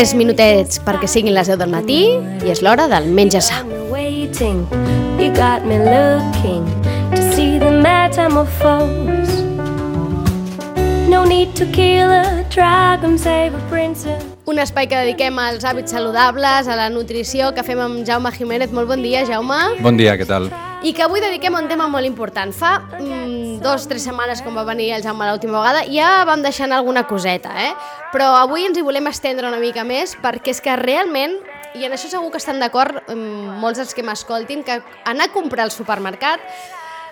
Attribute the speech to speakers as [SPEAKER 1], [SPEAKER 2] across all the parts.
[SPEAKER 1] 3 minutets perquè siguin les 10 del matí i és l'hora del menjar sa.
[SPEAKER 2] You got me looking to see the metamorphose No need to kill a dragon, save a princess
[SPEAKER 1] un espai que dediquem als hàbits saludables, a la nutrició, que fem amb Jaume Jiménez. Molt bon dia, Jaume.
[SPEAKER 3] Bon dia, què tal?
[SPEAKER 1] I que avui dediquem a un tema molt important. Fa mm, dos o tres setmanes, com va venir el Jaume l'última vegada, ja vam deixant alguna coseta, eh? Però avui ens hi volem estendre una mica més perquè és que realment, i en això segur que estan d'acord mm, molts dels que m'escoltin, que anar a comprar al supermercat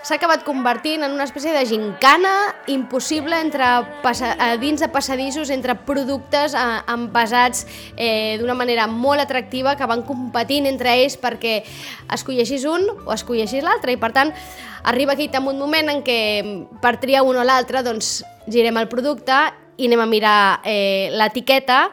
[SPEAKER 1] s'ha acabat convertint en una espècie de gincana impossible entre passa, dins de passadissos entre productes envasats eh, d'una manera molt atractiva que van competint entre ells perquè escolleixis un o escolleixis l'altre. I per tant arriba aquí també un moment en què per triar un o l'altre doncs girem el producte i anem a mirar eh, l'etiqueta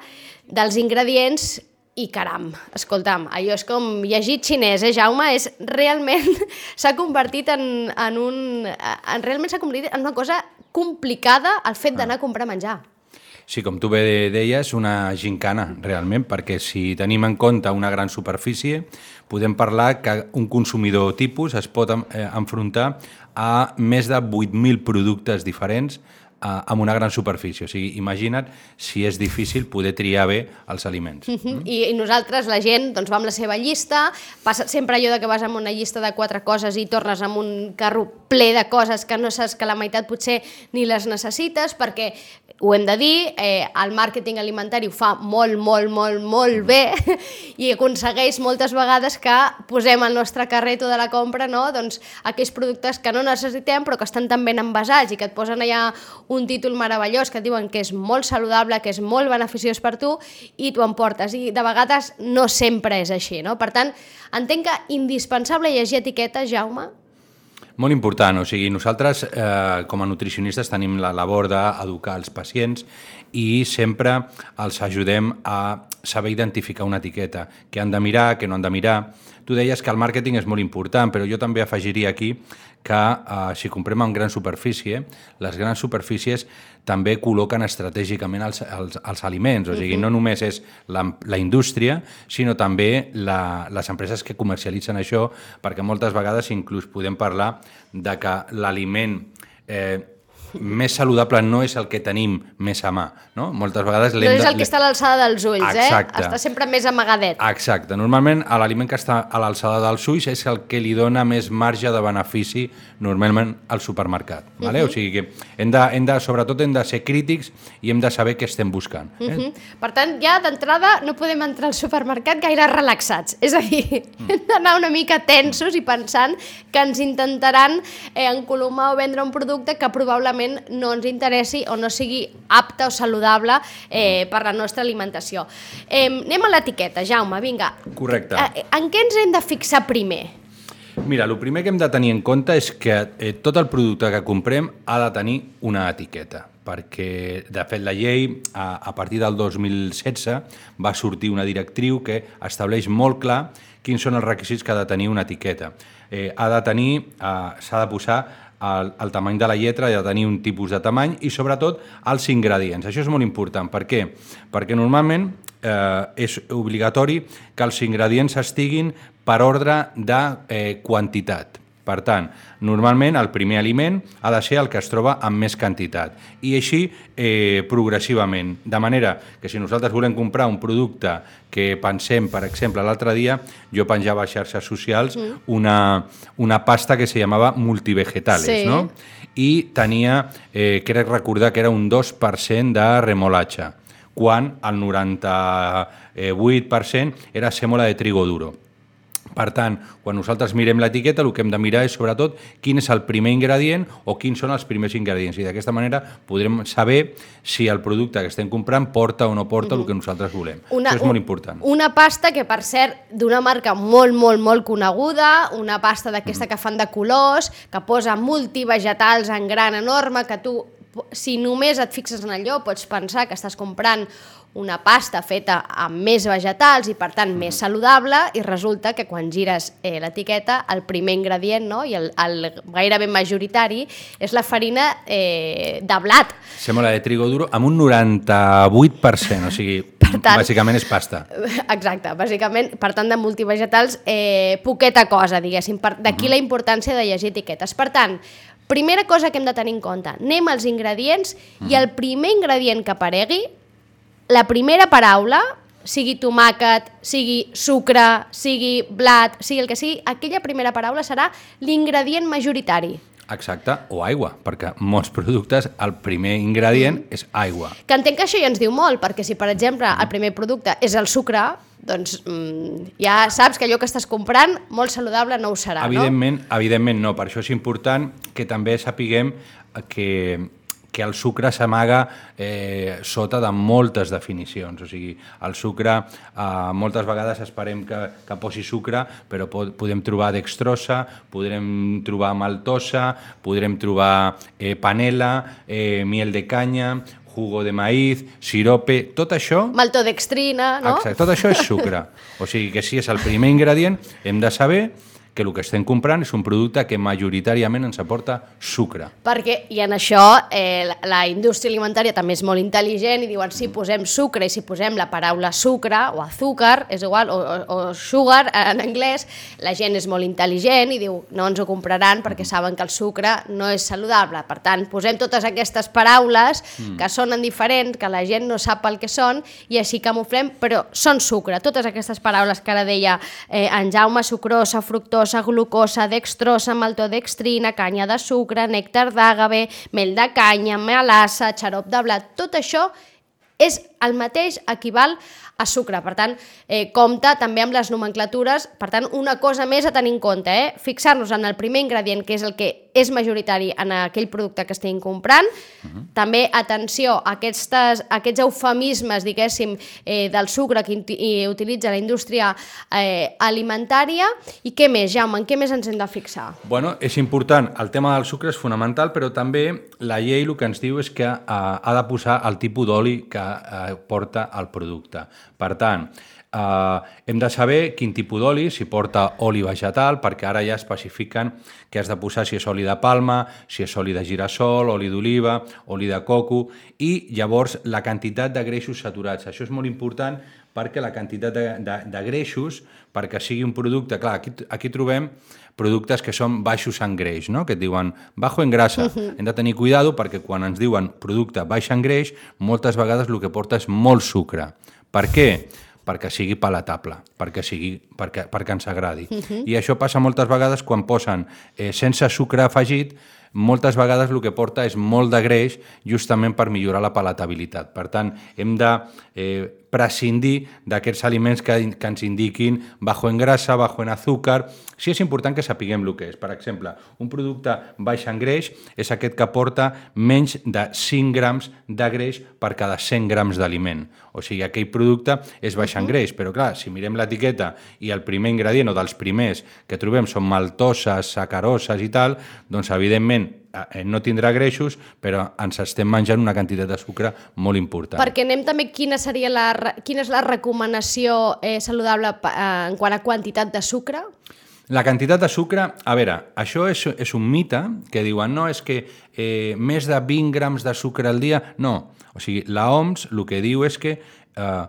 [SPEAKER 1] dels ingredients i caram, escolta'm, allò és com llegir xinès, eh, Jaume? És realment, s'ha convertit en, en un... En, realment s'ha convertit en una cosa complicada el fet d'anar a comprar menjar.
[SPEAKER 3] Sí, com tu bé deies, una gincana, realment, perquè si tenim en compte una gran superfície, podem parlar que un consumidor tipus es pot eh, enfrontar a més de 8.000 productes diferents amb una gran superfície. O sigui, imagina't si és difícil poder triar bé els aliments.
[SPEAKER 1] Mm -hmm. I, I nosaltres, la gent, doncs va amb la seva llista, passa sempre allò de que vas amb una llista de quatre coses i tornes amb un carro ple de coses que no saps que la meitat potser ni les necessites, perquè ho hem de dir, eh, el màrqueting alimentari ho fa molt, molt, molt, molt bé i aconsegueix moltes vegades que posem al nostre carreto de la compra no? doncs, aquells productes que no necessitem però que estan tan ben envasats i que et posen allà títol meravellós que et diuen que és molt saludable, que és molt beneficiós per tu i tu emportes. I de vegades no sempre és així. No? Per tant, entenc que indispensable llegir etiquetes, Jaume,
[SPEAKER 3] molt important, o sigui, nosaltres eh, com a nutricionistes tenim la labor d'educar els pacients i sempre els ajudem a saber identificar una etiqueta, què han de mirar, què no han de mirar. Tu deies que el màrqueting és molt important, però jo també afegiria aquí que eh, si comprem en gran superfície, les grans superfícies també col·loquen estratègicament els, els, els aliments, o sigui, no només és la, la indústria, sinó també la, les empreses que comercialitzen això, perquè moltes vegades inclús podem parlar de que l'aliment eh, més saludable no és el que tenim més a mà, no? Moltes vegades...
[SPEAKER 1] No és el que està a l'alçada dels ulls,
[SPEAKER 3] Exacte.
[SPEAKER 1] eh? Està sempre més amagadet.
[SPEAKER 3] Exacte. Normalment l'aliment que està a l'alçada dels ulls és el que li dona més marge de benefici normalment al supermercat. Vale? Uh -huh. O sigui que hem de, hem de, sobretot hem de ser crítics i hem de saber què estem buscant. Eh? Uh -huh.
[SPEAKER 1] Per tant, ja d'entrada no podem entrar al supermercat gaire relaxats. És a dir, mm. hem d'anar una mica tensos i pensant que ens intentaran eh, encolomar o vendre un producte que probablement no ens interessi o no sigui apte o saludable eh, per la nostra alimentació. Eh, anem a l'etiqueta, Jaume, vinga.
[SPEAKER 3] Correcte.
[SPEAKER 1] Eh, en què ens hem de fixar primer?
[SPEAKER 3] Mira, el primer que hem de tenir en compte és que eh, tot el producte que comprem ha de tenir una etiqueta, perquè, de fet, la llei, a, a partir del 2016, va sortir una directriu que estableix molt clar quins són els requisits que ha de tenir una etiqueta. Eh, ha de tenir, eh, s'ha de posar el, el tamany de la lletra, de tenir un tipus de tamany i sobretot els ingredients. Això és molt important. Per què? Perquè normalment eh, és obligatori que els ingredients estiguin per ordre de eh, quantitat. Per tant, normalment el primer aliment ha de ser el que es troba amb més quantitat i així eh, progressivament. De manera que si nosaltres volem comprar un producte que pensem, per exemple, l'altre dia jo penjava a xarxes socials mm. una, una pasta que se llamava multivegetales,
[SPEAKER 1] Sí.
[SPEAKER 3] no? I tenia, eh, crec recordar que era un 2% de remolatge, quan el 98% era sèmola de trigo duro. Per tant, quan nosaltres mirem l'etiqueta, el que hem de mirar és sobretot quin és el primer ingredient o quins són els primers ingredients. I d'aquesta manera podrem saber si el producte que estem comprant porta o no porta mm -hmm. el que nosaltres volem. Això és molt important.
[SPEAKER 1] Una pasta que, per cert, d'una marca molt, molt, molt coneguda, una pasta d'aquesta mm -hmm. que fan de colors, que posa multivegetals en gran enorme, que tu si només et fixes en allò, pots pensar que estàs comprant una pasta feta amb més vegetals i, per tant, més saludable, i resulta que quan gires eh, l'etiqueta, el primer ingredient, no?, i el, el gairebé majoritari, és la farina eh, de blat.
[SPEAKER 3] Sembla de trigo duro amb un 98%, o sigui,
[SPEAKER 1] tant-
[SPEAKER 3] bàsicament és pasta.
[SPEAKER 1] Exacte, bàsicament, per tant, de multivegetals, eh, poqueta cosa, diguéssim. Per- D'aquí la importància de llegir etiquetes. Per tant, primera cosa que hem de tenir en compte, anem als ingredients i el primer ingredient que aparegui, la primera paraula, sigui tomàquet, sigui sucre, sigui blat, sigui el que sigui, aquella primera paraula serà l'ingredient majoritari.
[SPEAKER 3] Exacte, o aigua, perquè molts productes el primer ingredient és aigua.
[SPEAKER 1] Que entenc que això ja ens diu molt, perquè si, per exemple, el primer producte és el sucre, doncs mm, ja saps que allò que estàs comprant, molt saludable, no ho serà, no?
[SPEAKER 3] Evidentment, evidentment no, per això és important que també sapiguem que, que el sucre s'amaga eh, sota de moltes definicions. O sigui, el sucre, eh, moltes vegades esperem que, que posi sucre, però po podem trobar dextrosa, podrem trobar maltosa, podrem trobar eh, panela, eh, miel de canya, jugo de maïz, sirope, tot això...
[SPEAKER 1] Maltodextrina, no?
[SPEAKER 3] Exacte, tot això és sucre. O sigui que si és el primer ingredient, hem de saber que el que estem comprant és un producte que majoritàriament ens aporta sucre.
[SPEAKER 1] Perquè, i en això, eh, la, la indústria alimentària també és molt intel·ligent i diuen si posem sucre i si posem la paraula sucre o azúcar, és igual, o, o, o sugar en anglès, la gent és molt intel·ligent i diu no ens ho compraran perquè saben que el sucre no és saludable. Per tant, posem totes aquestes paraules que sonen diferents, que la gent no sap el que són i així camuflem, però són sucre. Totes aquestes paraules que ara deia eh, en Jaume, sucrosa, fructosa, glucosa, dextrosa, maltodextrina, canya de sucre, nèctar d'àgave, mel de canya, melassa, xarop de blat, tot això és el mateix, equival a sucre. Per tant, eh, compta també amb les nomenclatures. Per tant, una cosa més a tenir en compte, eh? fixar-nos en el primer ingredient, que és el que és majoritari en aquell producte que estem comprant. Uh -huh. També, atenció, a aquestes, aquests eufemismes, diguéssim, eh, del sucre que i utilitza la indústria eh, alimentària. I què més, Jaume? En què més ens hem de fixar?
[SPEAKER 3] Bueno, és important, el tema del sucre és fonamental, però també la llei el que ens diu és que eh, ha de posar el tipus d'oli que eh, porta el producte. Per tant, eh, hem de saber quin tipus d'oli, si porta oli vegetal, perquè ara ja especifiquen que has de posar si és oli de palma, si és oli de girassol, oli d'oliva, oli de coco, i llavors la quantitat de greixos saturats. Això és molt important perquè la quantitat de, de, de greixos, perquè sigui un producte... Clar, aquí, aquí trobem productes que són baixos en greix, no? que et diuen bajo en grasa. Hem de tenir cuidado perquè quan ens diuen producte baix en greix, moltes vegades el que porta és molt sucre. Per què? Perquè sigui palatable, perquè, sigui, perquè, perquè ens agradi. I això passa moltes vegades quan posen eh, sense sucre afegit, moltes vegades el que porta és molt de greix justament per millorar la palatabilitat. Per tant, hem de eh, prescindir d'aquests aliments que, que ens indiquin bajo en grasa, bajo en azúcar. Sí és important que sapiguem el que és. Per exemple, un producte baix en greix és aquest que porta menys de 5 grams de greix per cada 100 grams d'aliment. O sigui, aquell producte és baix en greix, però clar, si mirem l'etiqueta i el primer ingredient o dels primers que trobem són maltoses, sacaroses i tal, doncs evidentment no tindrà greixos, però ens estem menjant una quantitat de sucre molt important.
[SPEAKER 1] Perquè anem també quina seria la, quina és la recomanació eh, saludable eh, en quant a quantitat de sucre?
[SPEAKER 3] La quantitat de sucre, a veure, això és, és un mite que diuen, no, és que eh, més de 20 grams de sucre al dia... No, o sigui, la OMS el que diu és que eh,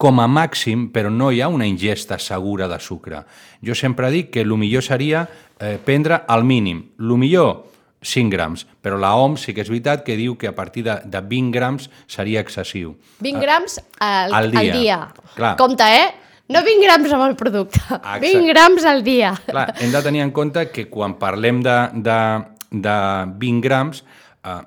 [SPEAKER 3] com a màxim, però no hi ha una ingesta segura de sucre. Jo sempre dic que el millor seria eh, prendre al mínim. El millor, 5 grams, però la OMS sí que és veritat que diu que a partir de, de 20 grams seria excessiu.
[SPEAKER 1] 20 grams al,
[SPEAKER 3] al dia.
[SPEAKER 1] al dia.
[SPEAKER 3] Clar.
[SPEAKER 1] Compte, eh? No 20 grams amb el producte,
[SPEAKER 3] Exacte.
[SPEAKER 1] 20 grams al dia.
[SPEAKER 3] Clar, hem de tenir en compte que quan parlem de, de, de 20 grams, eh,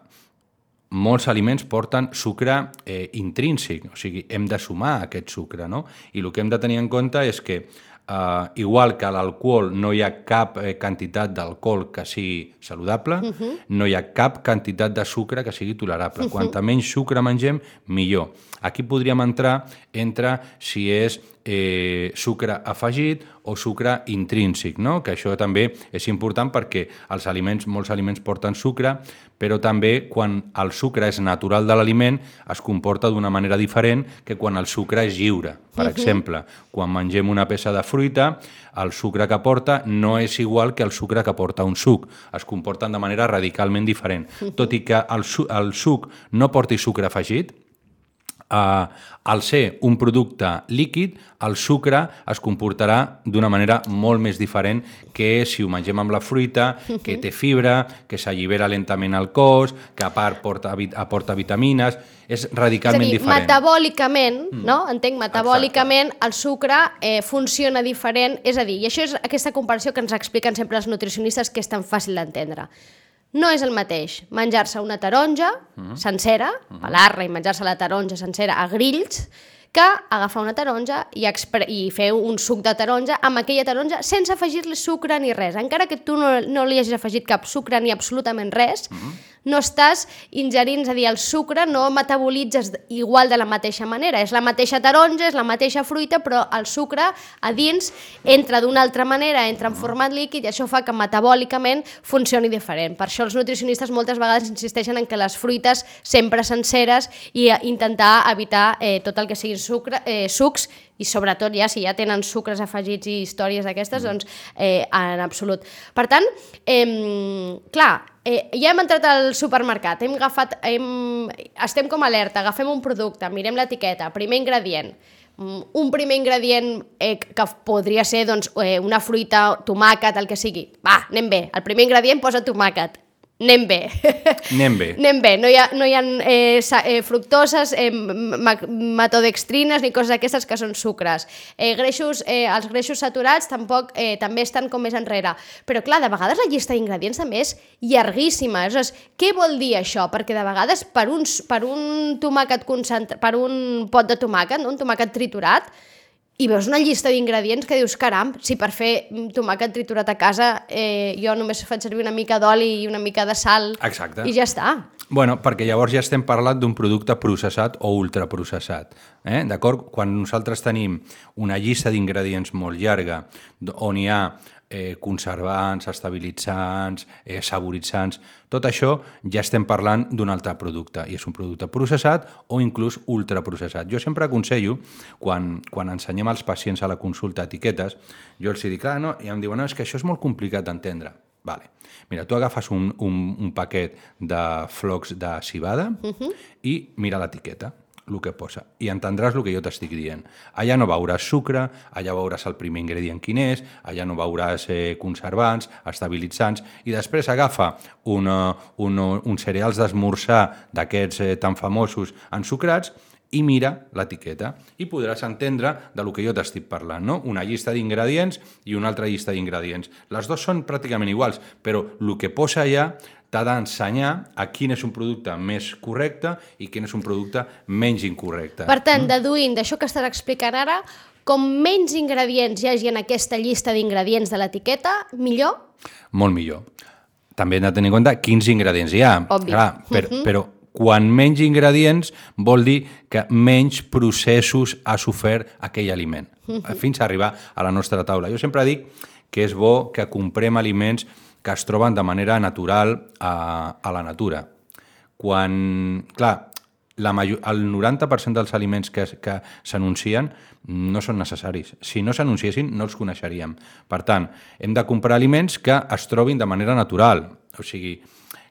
[SPEAKER 3] molts aliments porten sucre eh, intrínsec, o sigui, hem de sumar aquest sucre, no? I el que hem de tenir en compte és que Uh, igual que l'alcohol no hi ha cap eh, quantitat d'alcohol que sigui saludable, uh -huh. no hi ha cap quantitat de sucre que sigui tolerable. Uh -huh. Quanta menys sucre mengem, millor. Aquí podríem entrar entre si és eh, sucre afegit o sucre intrínsec, no? que això també és important perquè els aliments, molts aliments porten sucre, però també quan el sucre és natural de l'aliment es comporta d'una manera diferent que quan el sucre és lliure. Per exemple, quan mengem una peça de fruita, el sucre que porta no és igual que el sucre que porta un suc. Es comporten de manera radicalment diferent. Tot i que el, su el suc no porti sucre afegit, eh, al ser un producte líquid, el sucre es comportarà d'una manera molt més diferent que si ho mengem amb la fruita, que té fibra, que s'allibera lentament al cos, que a part porta, aporta vitamines, és radicalment
[SPEAKER 1] és a dir,
[SPEAKER 3] diferent.
[SPEAKER 1] metabòlicament, mm. no? Entenc, metabòlicament Exacte. el sucre eh, funciona diferent, és a dir, i això és aquesta comparació que ens expliquen sempre els nutricionistes que és tan fàcil d'entendre. No és el mateix menjar-se una taronja mm. sencera, mm. pelar-la i menjar-se la taronja sencera a grills, que agafar una taronja i, i fer un suc de taronja amb aquella taronja sense afegir-li sucre ni res. Encara que tu no, no li hagis afegit cap sucre ni absolutament res, mm no estàs ingerint, és a dir, el sucre no metabolitzes igual de la mateixa manera. És la mateixa taronja, és la mateixa fruita, però el sucre a dins entra d'una altra manera, entra en format líquid i això fa que metabòlicament funcioni diferent. Per això els nutricionistes moltes vegades insisteixen en que les fruites sempre senceres i intentar evitar eh, tot el que siguin sucre, eh, sucs i sobretot ja si ja tenen sucres afegits i històries d'aquestes, doncs eh, en absolut. Per tant, eh, clar, eh, ja hem entrat al supermercat, hem agafat, hem, estem com alerta, agafem un producte, mirem l'etiqueta, primer ingredient, mm, un primer ingredient eh, que podria ser doncs, eh, una fruita, tomàquet, el que sigui. Va, anem bé. El primer ingredient posa tomàquet anem bé.
[SPEAKER 3] Anem bé.
[SPEAKER 1] anem bé. No hi ha, no hi ha eh, eh, fructoses, eh, matodextrines ni coses d'aquestes que són sucres. Eh, greixos, eh, els greixos saturats tampoc eh, també estan com més enrere. Però clar, de vegades la llista d'ingredients també és llarguíssima. Aleshores, què vol dir això? Perquè de vegades per, uns, per un tomàquet concentrat, per un pot de tomàquet, no? un tomàquet triturat, i veus una llista d'ingredients que dius, caram, si per fer tomàquet triturat a casa eh, jo només faig servir una mica d'oli i una mica de sal
[SPEAKER 3] Exacte.
[SPEAKER 1] i ja està.
[SPEAKER 3] Bueno, perquè llavors ja estem parlant d'un producte processat o ultraprocessat. Eh? D'acord? Quan nosaltres tenim una llista d'ingredients molt llarga on hi ha eh, conservants, estabilitzants, eh, saboritzants, tot això ja estem parlant d'un altre producte, i és un producte processat o inclús ultraprocessat. Jo sempre aconsello, quan, quan ensenyem als pacients a la consulta etiquetes, jo els dic, ah, no, i em diuen, no, és que això és molt complicat d'entendre. Vale. Mira, tu agafes un, un, un paquet de flocs de cibada uh -huh. i mira l'etiqueta el que posa i entendràs el que jo t'estic dient. Allà no veuràs sucre, allà veuràs el primer ingredient quin és, allà no veuràs eh, conservants, estabilitzants, i després agafa un, un, un cereals d'esmorzar d'aquests eh, tan famosos ensucrats i mira l'etiqueta i podràs entendre de lo que jo t'estic parlant, no? Una llista d'ingredients i una altra llista d'ingredients. Les dues són pràcticament iguals, però el que posa allà t'ha d'ensenyar a quin és un producte més correcte i quin és un producte menys incorrecte.
[SPEAKER 1] Per tant, mm? deduint d'això que estàs explicant ara, com menys ingredients hi hagi en aquesta llista d'ingredients de l'etiqueta, millor?
[SPEAKER 3] Molt millor. També hem de tenir en compte quins ingredients hi ha.
[SPEAKER 1] Obvi.
[SPEAKER 3] Clar, per, uh mhm. -huh. Però quan menys ingredients vol dir que menys processos ha sofert aquell aliment, uh mhm. -huh. fins a arribar a la nostra taula. Jo sempre dic que és bo que comprem aliments que es troben de manera natural a, a la natura. Quan, clar, la major, el 90% dels aliments que, que s'anuncien no són necessaris. Si no s'anunciessin, no els coneixeríem. Per tant, hem de comprar aliments que es trobin de manera natural. O sigui,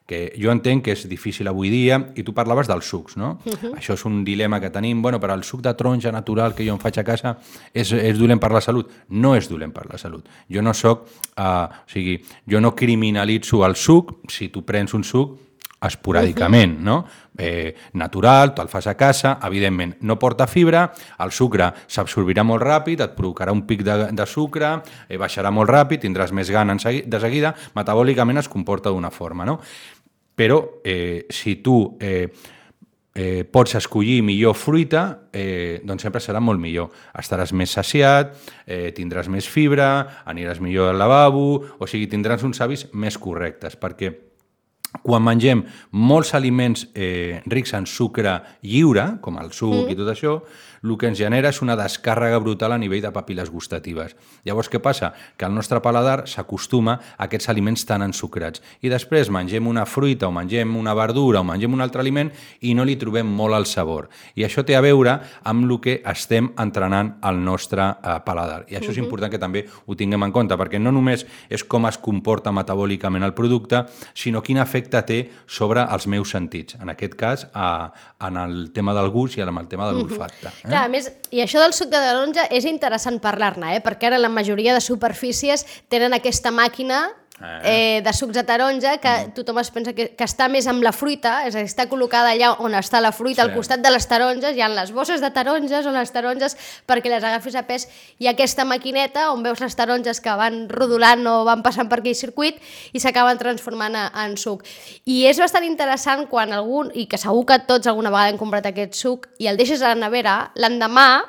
[SPEAKER 3] que jo entenc que és difícil avui dia, i tu parlaves dels sucs, no? Uh -huh. Això és un dilema que tenim, bueno, però el suc de taronja natural que jo em faig a casa és, és dolent per la salut? No és dolent per la salut. Jo no sóc, uh, o sigui, jo no criminalitzo el suc, si tu prens un suc, esporàdicament, no? Eh, natural, te'l fas a casa, evidentment no porta fibra, el sucre s'absorbirà molt ràpid, et provocarà un pic de, de sucre, eh, baixarà molt ràpid, tindràs més gana de seguida, metabòlicament es comporta d'una forma, no? però eh, si tu eh, eh, pots escollir millor fruita, eh, doncs sempre serà molt millor. Estaràs més saciat, eh, tindràs més fibra, aniràs millor al lavabo, o sigui, tindràs uns hàbits més correctes, perquè quan mengem molts aliments eh, rics en sucre lliure, com el suc mm. i tot això, el que ens genera és una descàrrega brutal a nivell de papil·les gustatives. Llavors, què passa? Que el nostre paladar s'acostuma a aquests aliments tan ensucrats. I després mengem una fruita o mengem una verdura o mengem un altre aliment i no li trobem molt el sabor. I això té a veure amb el que estem entrenant al nostre eh, paladar. I això és important que també ho tinguem en compte, perquè no només és com es comporta metabòlicament el producte, sinó quin efecte té sobre els meus sentits. En aquest cas, a, en el tema del gust i en el tema de l'olfacte. Eh?
[SPEAKER 1] Clar, a més, i això del suc de taronja és interessant parlar-ne, eh? perquè ara la majoria de superfícies tenen aquesta màquina eh, de sucs de taronja que mm. tothom es pensa que, que està més amb la fruita, és a dir, està col·locada allà on està la fruita, sí. al costat de les taronges, hi ha les bosses de taronges o les taronges perquè les agafis a pes, i aquesta maquineta on veus les taronges que van rodolant o van passant per aquell circuit i s'acaben transformant en suc. I és bastant interessant quan algun, i que segur que tots alguna vegada hem comprat aquest suc, i el deixes a la nevera, l'endemà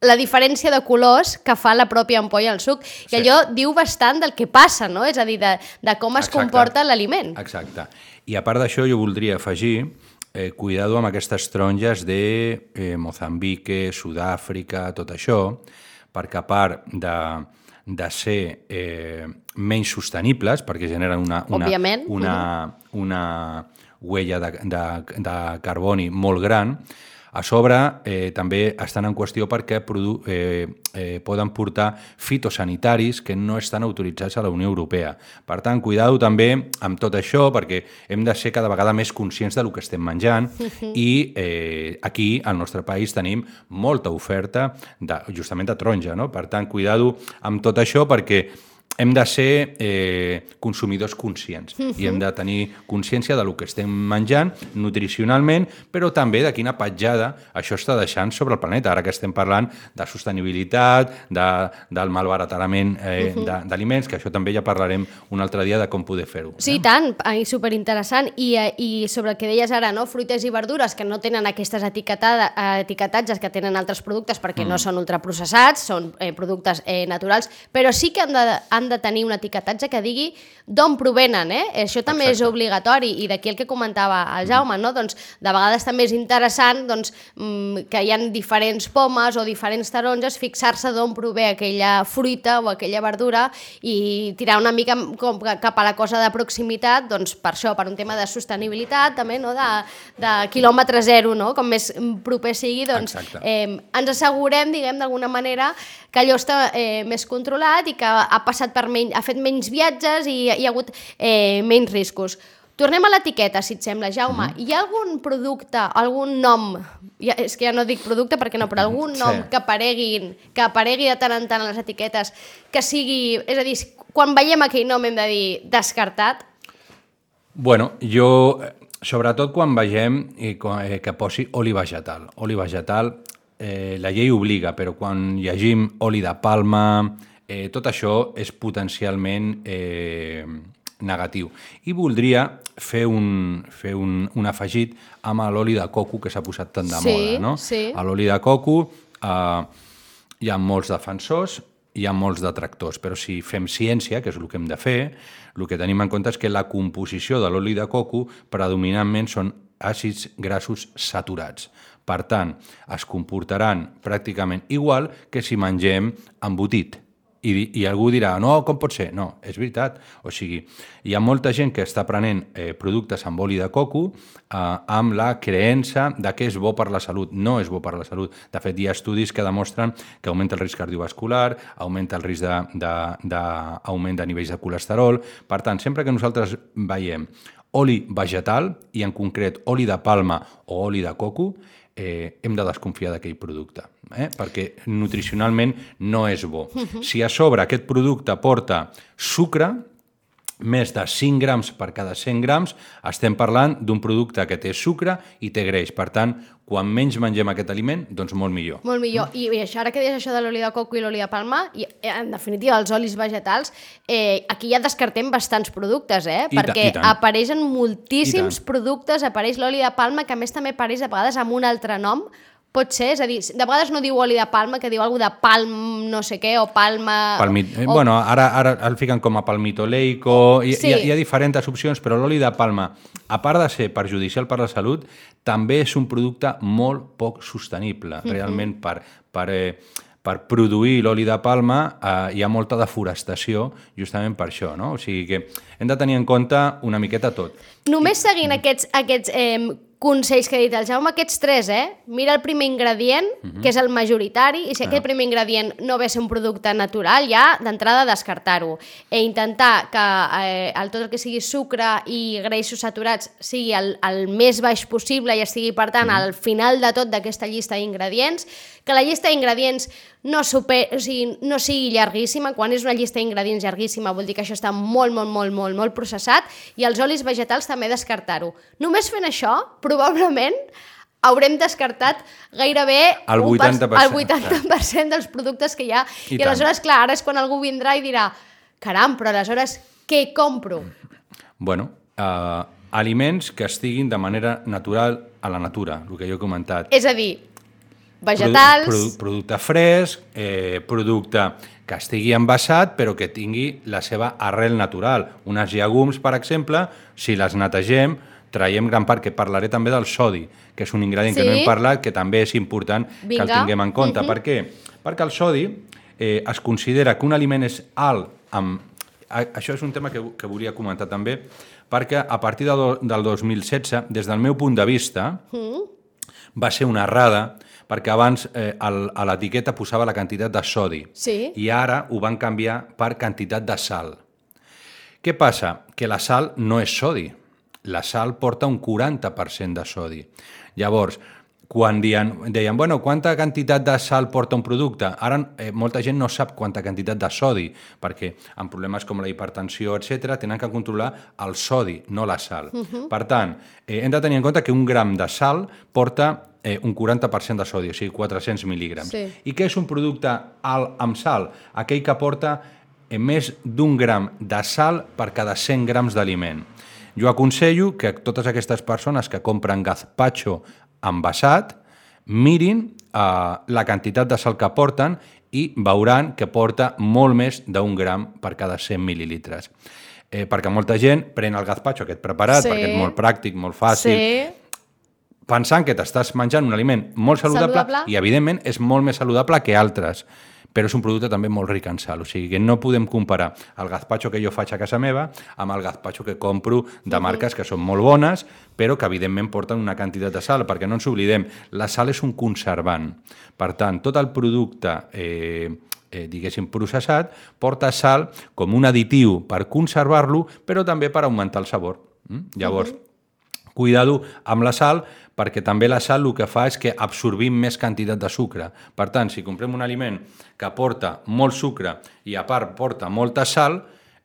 [SPEAKER 1] la diferència de colors que fa la pròpia ampolla al suc. I sí. allò diu bastant del que passa, no? És a dir, de, de com es Exacte. comporta l'aliment.
[SPEAKER 3] Exacte. I a part d'això jo voldria afegir eh, cuidado amb aquestes taronges de eh, Mozambique, Sud-àfrica, tot això, perquè a part de, de ser eh, menys sostenibles, perquè generen una, una,
[SPEAKER 1] Òbviament.
[SPEAKER 3] una, una huella de, de, de carboni molt gran, a sobre, eh, també estan en qüestió perquè eh, eh, poden portar fitosanitaris que no estan autoritzats a la Unió Europea. Per tant, cuidado també amb tot això, perquè hem de ser cada vegada més conscients del que estem menjant i eh, aquí, al nostre país, tenim molta oferta de, justament de taronja. No? Per tant, cuidado amb tot això perquè hem de ser eh, consumidors conscients uh -huh. i hem de tenir consciència de lo que estem menjant nutricionalment, però també de quina petjada això està deixant sobre el planeta. Ara que estem parlant de sostenibilitat, de, del malbaratament eh, uh -huh. d'aliments, que això també ja parlarem un altre dia de com poder fer-ho.
[SPEAKER 1] Sí, eh? tant, i superinteressant. I, eh, I sobre el que deies ara, no? fruites i verdures que no tenen aquestes etiquetatges que tenen altres productes perquè mm. no són ultraprocessats, són eh, productes eh, naturals, però sí que han de, han de tenir un etiquetatge que digui d'on provenen, eh? Això també Exacte. és obligatori i d'aquí el que comentava el Jaume, no? Doncs de vegades també és interessant doncs, mm, que hi ha diferents pomes o diferents taronges, fixar-se d'on prové aquella fruita o aquella verdura i tirar una mica com cap a la cosa de proximitat, doncs per això, per un tema de sostenibilitat, també, no? de, de quilòmetre zero, no? com més proper sigui, doncs eh, ens assegurem, diguem, d'alguna manera, que allò està eh, més controlat i que ha passat per menys, ha fet menys viatges i hi ha hagut eh, menys riscos. Tornem a l'etiqueta, si et sembla, Jaume. Mm. Hi ha algun producte, algun nom, ja, és que ja no dic producte perquè no, però algun nom sí. que apareguin, que aparegui de tant en tant a les etiquetes, que sigui... És a dir, quan veiem aquell nom hem de dir descartat?
[SPEAKER 3] Bueno, jo, sobretot quan vegem eh, que posi oli vegetal. Oli vegetal eh, la llei obliga, però quan llegim oli de palma, eh, tot això és potencialment eh, negatiu. I voldria fer un, fer un, un afegit amb l'oli de coco que s'ha posat tant de
[SPEAKER 1] sí,
[SPEAKER 3] moda. No?
[SPEAKER 1] Sí.
[SPEAKER 3] A l'oli de coco eh, hi ha molts defensors, hi ha molts detractors, però si fem ciència, que és el que hem de fer, el que tenim en compte és que la composició de l'oli de coco predominantment són àcids grassos saturats. Per tant, es comportaran pràcticament igual que si mengem embotit. I, I algú dirà, no, com pot ser? No, és veritat. O sigui, hi ha molta gent que està prenent eh, productes amb oli de coco eh, amb la creença de que és bo per la salut. No és bo per la salut. De fet, hi ha estudis que demostren que augmenta el risc cardiovascular, augmenta el risc d'augment de, de, de nivells de colesterol. Per tant, sempre que nosaltres veiem oli vegetal, i en concret oli de palma o oli de coco, eh, hem de desconfiar d'aquell producte, eh? perquè nutricionalment no és bo. Si a sobre aquest producte porta sucre, més de 5 grams per cada 100 grams, estem parlant d'un producte que té sucre i té greix. Per tant, quan menys mengem aquest aliment, doncs molt millor.
[SPEAKER 1] Molt millor. I, i això, ara que deies això de l'oli de coco i l'oli de palma, i, eh, en definitiva, els olis vegetals, eh, aquí ja descartem bastants productes, eh?
[SPEAKER 3] I
[SPEAKER 1] perquè
[SPEAKER 3] ta,
[SPEAKER 1] apareixen moltíssims productes, apareix l'oli de palma, que a més també apareix a vegades amb un altre nom, Pot ser, és a dir, de vegades no diu oli de palma, que diu alguna de palm no sé què, o palma...
[SPEAKER 3] Palmit... eh,
[SPEAKER 1] o...
[SPEAKER 3] Bueno, ara, ara el fiquen com a palmitoleico, hi,
[SPEAKER 1] Sí.
[SPEAKER 3] hi, ha, hi ha diferents opcions, però l'oli de palma, a part de ser perjudicial per la salut, també és un producte molt poc sostenible.
[SPEAKER 1] Mhm.
[SPEAKER 3] Realment, per, per, eh, per produir l'oli de palma eh, hi ha molta deforestació justament per això, no? O sigui que hem de tenir en compte una miqueta tot.
[SPEAKER 1] Només seguint aquests, aquests eh, consells que ha dit el Jaume, aquests tres, eh? Mira el primer ingredient, que és el majoritari, i si aquest primer ingredient no ve ser un producte natural, ja d'entrada descartar-ho. E intentar que eh, el, tot el que sigui sucre i greixos saturats sigui el, el més baix possible i estigui, per tant, al final de tot d'aquesta llista d'ingredients, que la llista d'ingredients no, super, o sigui, no sigui llarguíssima, quan és una llista d'ingredients llarguíssima vol dir que això està molt, molt, molt, molt, molt processat, i els olis vegetals també descartar-ho. Només fent això, probablement haurem descartat gairebé
[SPEAKER 3] El
[SPEAKER 1] un per-
[SPEAKER 3] 80%.
[SPEAKER 1] el 80% dels productes que hi ha.
[SPEAKER 3] I
[SPEAKER 1] I,
[SPEAKER 3] tant.
[SPEAKER 1] aleshores, clar, ara és quan algú vindrà i dirà caram, però aleshores què compro?
[SPEAKER 3] Bueno, eh, aliments que estiguin de manera natural a la natura, el que jo he comentat.
[SPEAKER 1] És a dir, vegetals...
[SPEAKER 3] Produ produ producte fresc, eh, producte que estigui envasat però que tingui la seva arrel natural. Unes llegums, per exemple, si les netegem, traiem gran part, que parlaré també del sodi, que és un ingredient que no
[SPEAKER 1] Sí.
[SPEAKER 3] hem parlat, que també és important que el
[SPEAKER 1] Vinga.
[SPEAKER 3] tinguem en compte.
[SPEAKER 1] Mhm.
[SPEAKER 3] Per què? Perquè el sodi eh, es considera que un aliment és alt amb... Això és un tema que, que volia comentar també, perquè a partir de do, del 2016, des del meu punt de vista, va ser una errada perquè abans eh, el, a l'etiqueta posava la quantitat de sodi
[SPEAKER 1] Sí.
[SPEAKER 3] i ara ho van canviar per quantitat de sal. Què passa? Que la sal no és sodi. La sal porta un 40% de sodi. Llavors, quan deien, deien bueno, quanta quantitat de sal porta un producte? Ara eh, molta gent no sap quanta quantitat de sodi, perquè amb problemes com la hipertensió, etc tenen que controlar el sodi, no la sal. Per tant, eh, hem de tenir en compte que un gram de sal porta eh, un 40% de sodi, o sigui, 400 mil·lígrams.
[SPEAKER 1] Sí.
[SPEAKER 3] I què és un producte alt amb sal? Aquell que porta eh, més d'un gram de sal per cada 100 grams d'aliment. Jo aconsello que totes aquestes persones que compren gazpacho envasat mirin eh, la quantitat de sal que porten i veuran que porta molt més d'un gram per cada 100 mil·lilitres. Eh, perquè molta gent pren el gazpacho aquest preparat,
[SPEAKER 1] Sí.
[SPEAKER 3] perquè és molt pràctic, molt fàcil,
[SPEAKER 1] Sí,
[SPEAKER 3] pensant que t'estàs menjant un aliment molt saludable,
[SPEAKER 1] Saludable.
[SPEAKER 3] i, evidentment, és molt més saludable que altres però és un producte també molt ric en sal, o sigui que no podem comparar el gazpacho que jo faig a casa meva amb el gazpacho que compro de marques que són molt bones, però que evidentment porten una quantitat de sal, perquè no ens oblidem, la sal és un conservant. Per tant, tot el producte eh, eh, diguéssim, processat, porta sal com un additiu per conservar-lo, però també per augmentar el sabor. Mm? Llavors, cuidado amb la sal, perquè també la sal el que fa és que absorbim més quantitat de sucre. Per tant, si comprem un aliment que porta molt sucre i a part porta molta sal,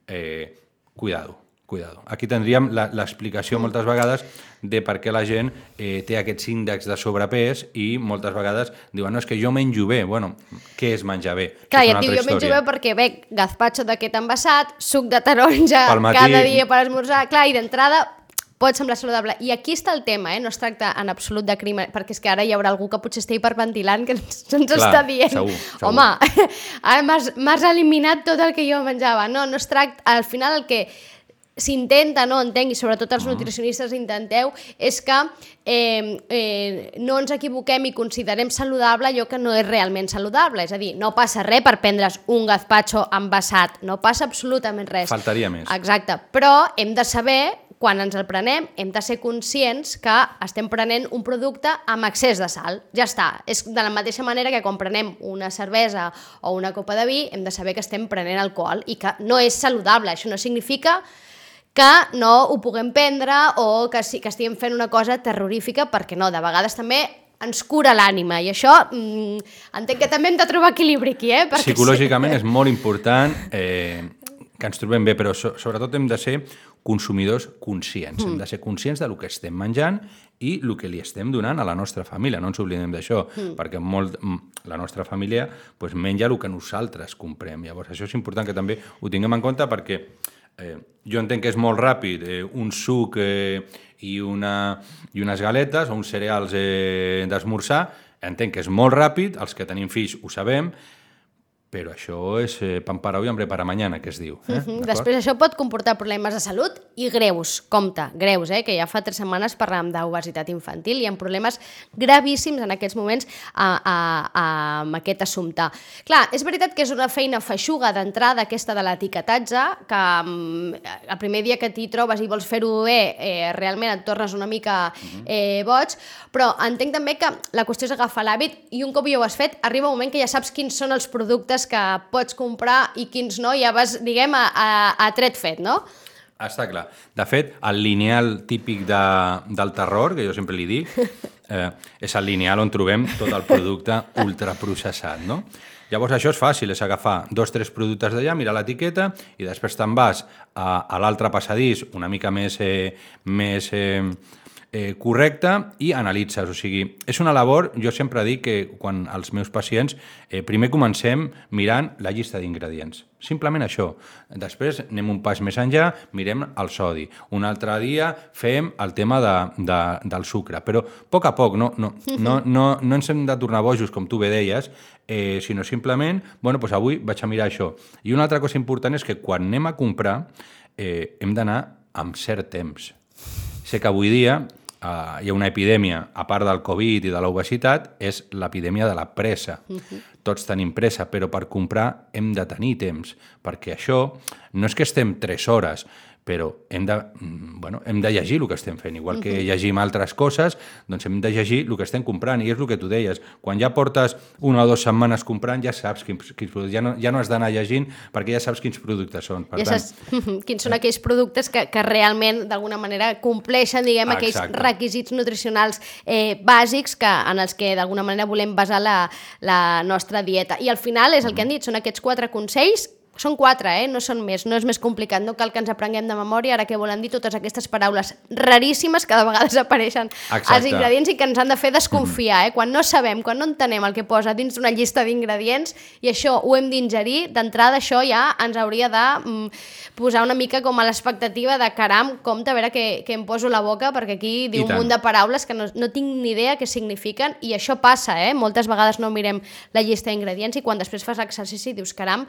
[SPEAKER 3] eh, cuidado, cuidado. Aquí tindríem la- l'explicació moltes vegades de per què la gent eh, té aquests índexs de sobrepès i moltes vegades diuen, no, és que jo menjo bé. Bueno, què és menjar bé?
[SPEAKER 1] Clar,
[SPEAKER 3] és
[SPEAKER 1] i diu, jo menjo bé perquè bec gazpacho d'aquest envasat, suc de taronja
[SPEAKER 3] matí.
[SPEAKER 1] cada dia per esmorzar, clar, i d'entrada pot semblar saludable. I aquí està el tema, eh? no es tracta en absolut de crim, perquè és que ara hi haurà algú que potser estigui hiperventilant que ens, ens
[SPEAKER 3] Clar,
[SPEAKER 1] està dient
[SPEAKER 3] segur, segur.
[SPEAKER 1] home, ara m'has m'has eliminat tot el que jo menjava. No, no es tracta, al final el que s'intenta, no entenc, i sobretot els nutricionistes intenteu, és que eh, eh, no ens equivoquem i considerem saludable allò que no és realment saludable. És a dir, no passa res per prendre's un gazpacho envasat, no passa absolutament res.
[SPEAKER 3] Faltaria més.
[SPEAKER 1] Exacte, però hem de saber, quan ens el prenem, hem de ser conscients que estem prenent un producte amb excés de sal. Ja està. És de la mateixa manera que quan prenem una cervesa o una copa de vi, hem de saber que estem prenent alcohol i que no és saludable. Això no significa que no ho puguem prendre o que, sí, que estiguem fent una cosa terrorífica, perquè no, de vegades també ens cura l'ànima i això mm, entenc que també hem de trobar equilibri aquí, eh? Perquè
[SPEAKER 3] Psicològicament és molt important eh, que ens trobem bé, però so sobretot hem de ser consumidors conscients. Mm. Hem de ser conscients del que estem menjant i el que li estem donant a la nostra família. No ens oblidem d'això, mm. perquè molt, mm, la nostra família pues, menja el que nosaltres comprem. Llavors, això és important que també ho tinguem en compte perquè eh, jo entenc que és molt ràpid eh, un suc eh, i, una, i unes galetes o uns cereals eh, d'esmorzar, entenc que és molt ràpid, els que tenim fills ho sabem, però això és eh, pan para hoy, hambre para mañana, que es diu. Eh?
[SPEAKER 1] Mhm. Després això pot comportar problemes de salut i greus, compte, greus, eh? que ja fa tres setmanes parlàvem d'obesitat infantil i ha problemes gravíssims en aquests moments a, a, a, amb aquest assumpte. Clar, és veritat que és una feina feixuga d'entrada aquesta de l'etiquetatge, que mm, el primer dia que t'hi trobes i vols fer-ho bé, eh, realment et tornes una mica eh, boig, però entenc també que la qüestió és agafar l'hàbit i un cop ja ho has fet, arriba un moment que ja saps quins són els productes que pots comprar i quins no, ja vas, diguem, a, a, a tret fet, no?
[SPEAKER 3] Està clar. De fet, el lineal típic de, del terror, que jo sempre li dic, eh, és el lineal on trobem tot el producte ultraprocessat, no? Llavors això és fàcil, és agafar dos o tres productes d'allà, mirar l'etiqueta i després te'n vas a, a l'altre passadís una mica més, eh, més eh, eh, correcte i analitzes. O sigui, és una labor, jo sempre dic que quan els meus pacients, eh, primer comencem mirant la llista d'ingredients. Simplement això. Després anem un pas més enllà, mirem el sodi. Un altre dia fem el tema de, de, del sucre. Però a poc a poc, no, no, no, no, no ens hem de tornar bojos, com tu bé deies, eh, sinó simplement, bueno, doncs avui vaig a mirar això. I una altra cosa important és que quan anem a comprar eh, hem d'anar amb cert temps. Sé que avui dia eh, hi ha una epidèmia, a part del Covid i de l'obesitat, és l'epidèmia de la pressa. Tots tenim pressa, però per comprar hem de tenir temps, perquè això no és que estem 3 hores, però hem de, mm, bueno, hem de llegir el que estem fent. Igual que llegim altres coses, doncs hem de llegir el que estem comprant. I és el que tu deies. Quan ja portes una o dues setmanes comprant, ja saps quins, quins productes. Ja no, ja no has d'anar llegint perquè ja saps quins productes són. Per
[SPEAKER 1] ja
[SPEAKER 3] tant,
[SPEAKER 1] saps quins són aquells productes que, que realment d'alguna manera compleixen diguem, aquells
[SPEAKER 3] Exacte.
[SPEAKER 1] requisits nutricionals eh, bàsics que, en els que d'alguna manera volem basar la, la nostra dieta. I al final és el que han dit, són aquests quatre consells són quatre, eh? no són més, no és més complicat, no cal que ens aprenguem de memòria ara que volen dir totes aquestes paraules raríssimes que de vegades apareixen als
[SPEAKER 3] Exacte.
[SPEAKER 1] ingredients i que ens han de fer desconfiar, eh? quan no sabem, quan no entenem el que posa dins d'una llista d'ingredients i això ho hem d'ingerir, d'entrada això ja ens hauria de mm, posar una mica com a l'expectativa de caram, compte, a veure què, què em poso la boca, perquè aquí diu un munt de paraules que no, no tinc ni idea què signifiquen i això passa, eh? moltes vegades no mirem la llista d'ingredients i quan després fas l'exercici dius caram,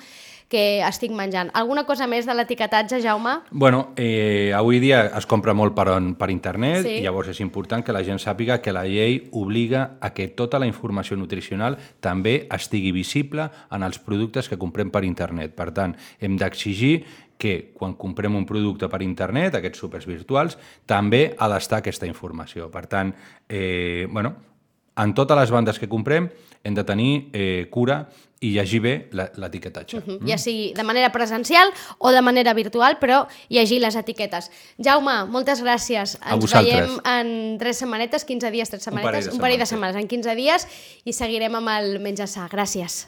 [SPEAKER 1] que estic menjant. Alguna cosa més de l'etiquetatge, Jaume?
[SPEAKER 3] Bueno, eh, avui dia es compra molt per, on, per internet
[SPEAKER 1] Sí.
[SPEAKER 3] i llavors és important que la gent sàpiga que la llei obliga a que tota la informació nutricional també estigui visible en els productes que comprem per internet. Per tant, hem d'exigir que quan comprem un producte per internet, aquests supers virtuals, també ha d'estar aquesta informació. Per tant, eh, bueno, en totes les bandes que comprem hem de tenir eh, cura i llegir bé l'etiquetatge.
[SPEAKER 1] Mm. Ja sigui de manera presencial o de manera virtual, però llegir les etiquetes. Jaume, moltes gràcies.
[SPEAKER 3] A
[SPEAKER 1] Ens
[SPEAKER 3] vosaltres.
[SPEAKER 1] veiem en tres setmanetes, 15 dies, tres
[SPEAKER 3] Un parell
[SPEAKER 1] setmanetes,
[SPEAKER 3] de
[SPEAKER 1] un parell de setmanes, en 15 dies, i seguirem amb el Menja Sa. Gràcies.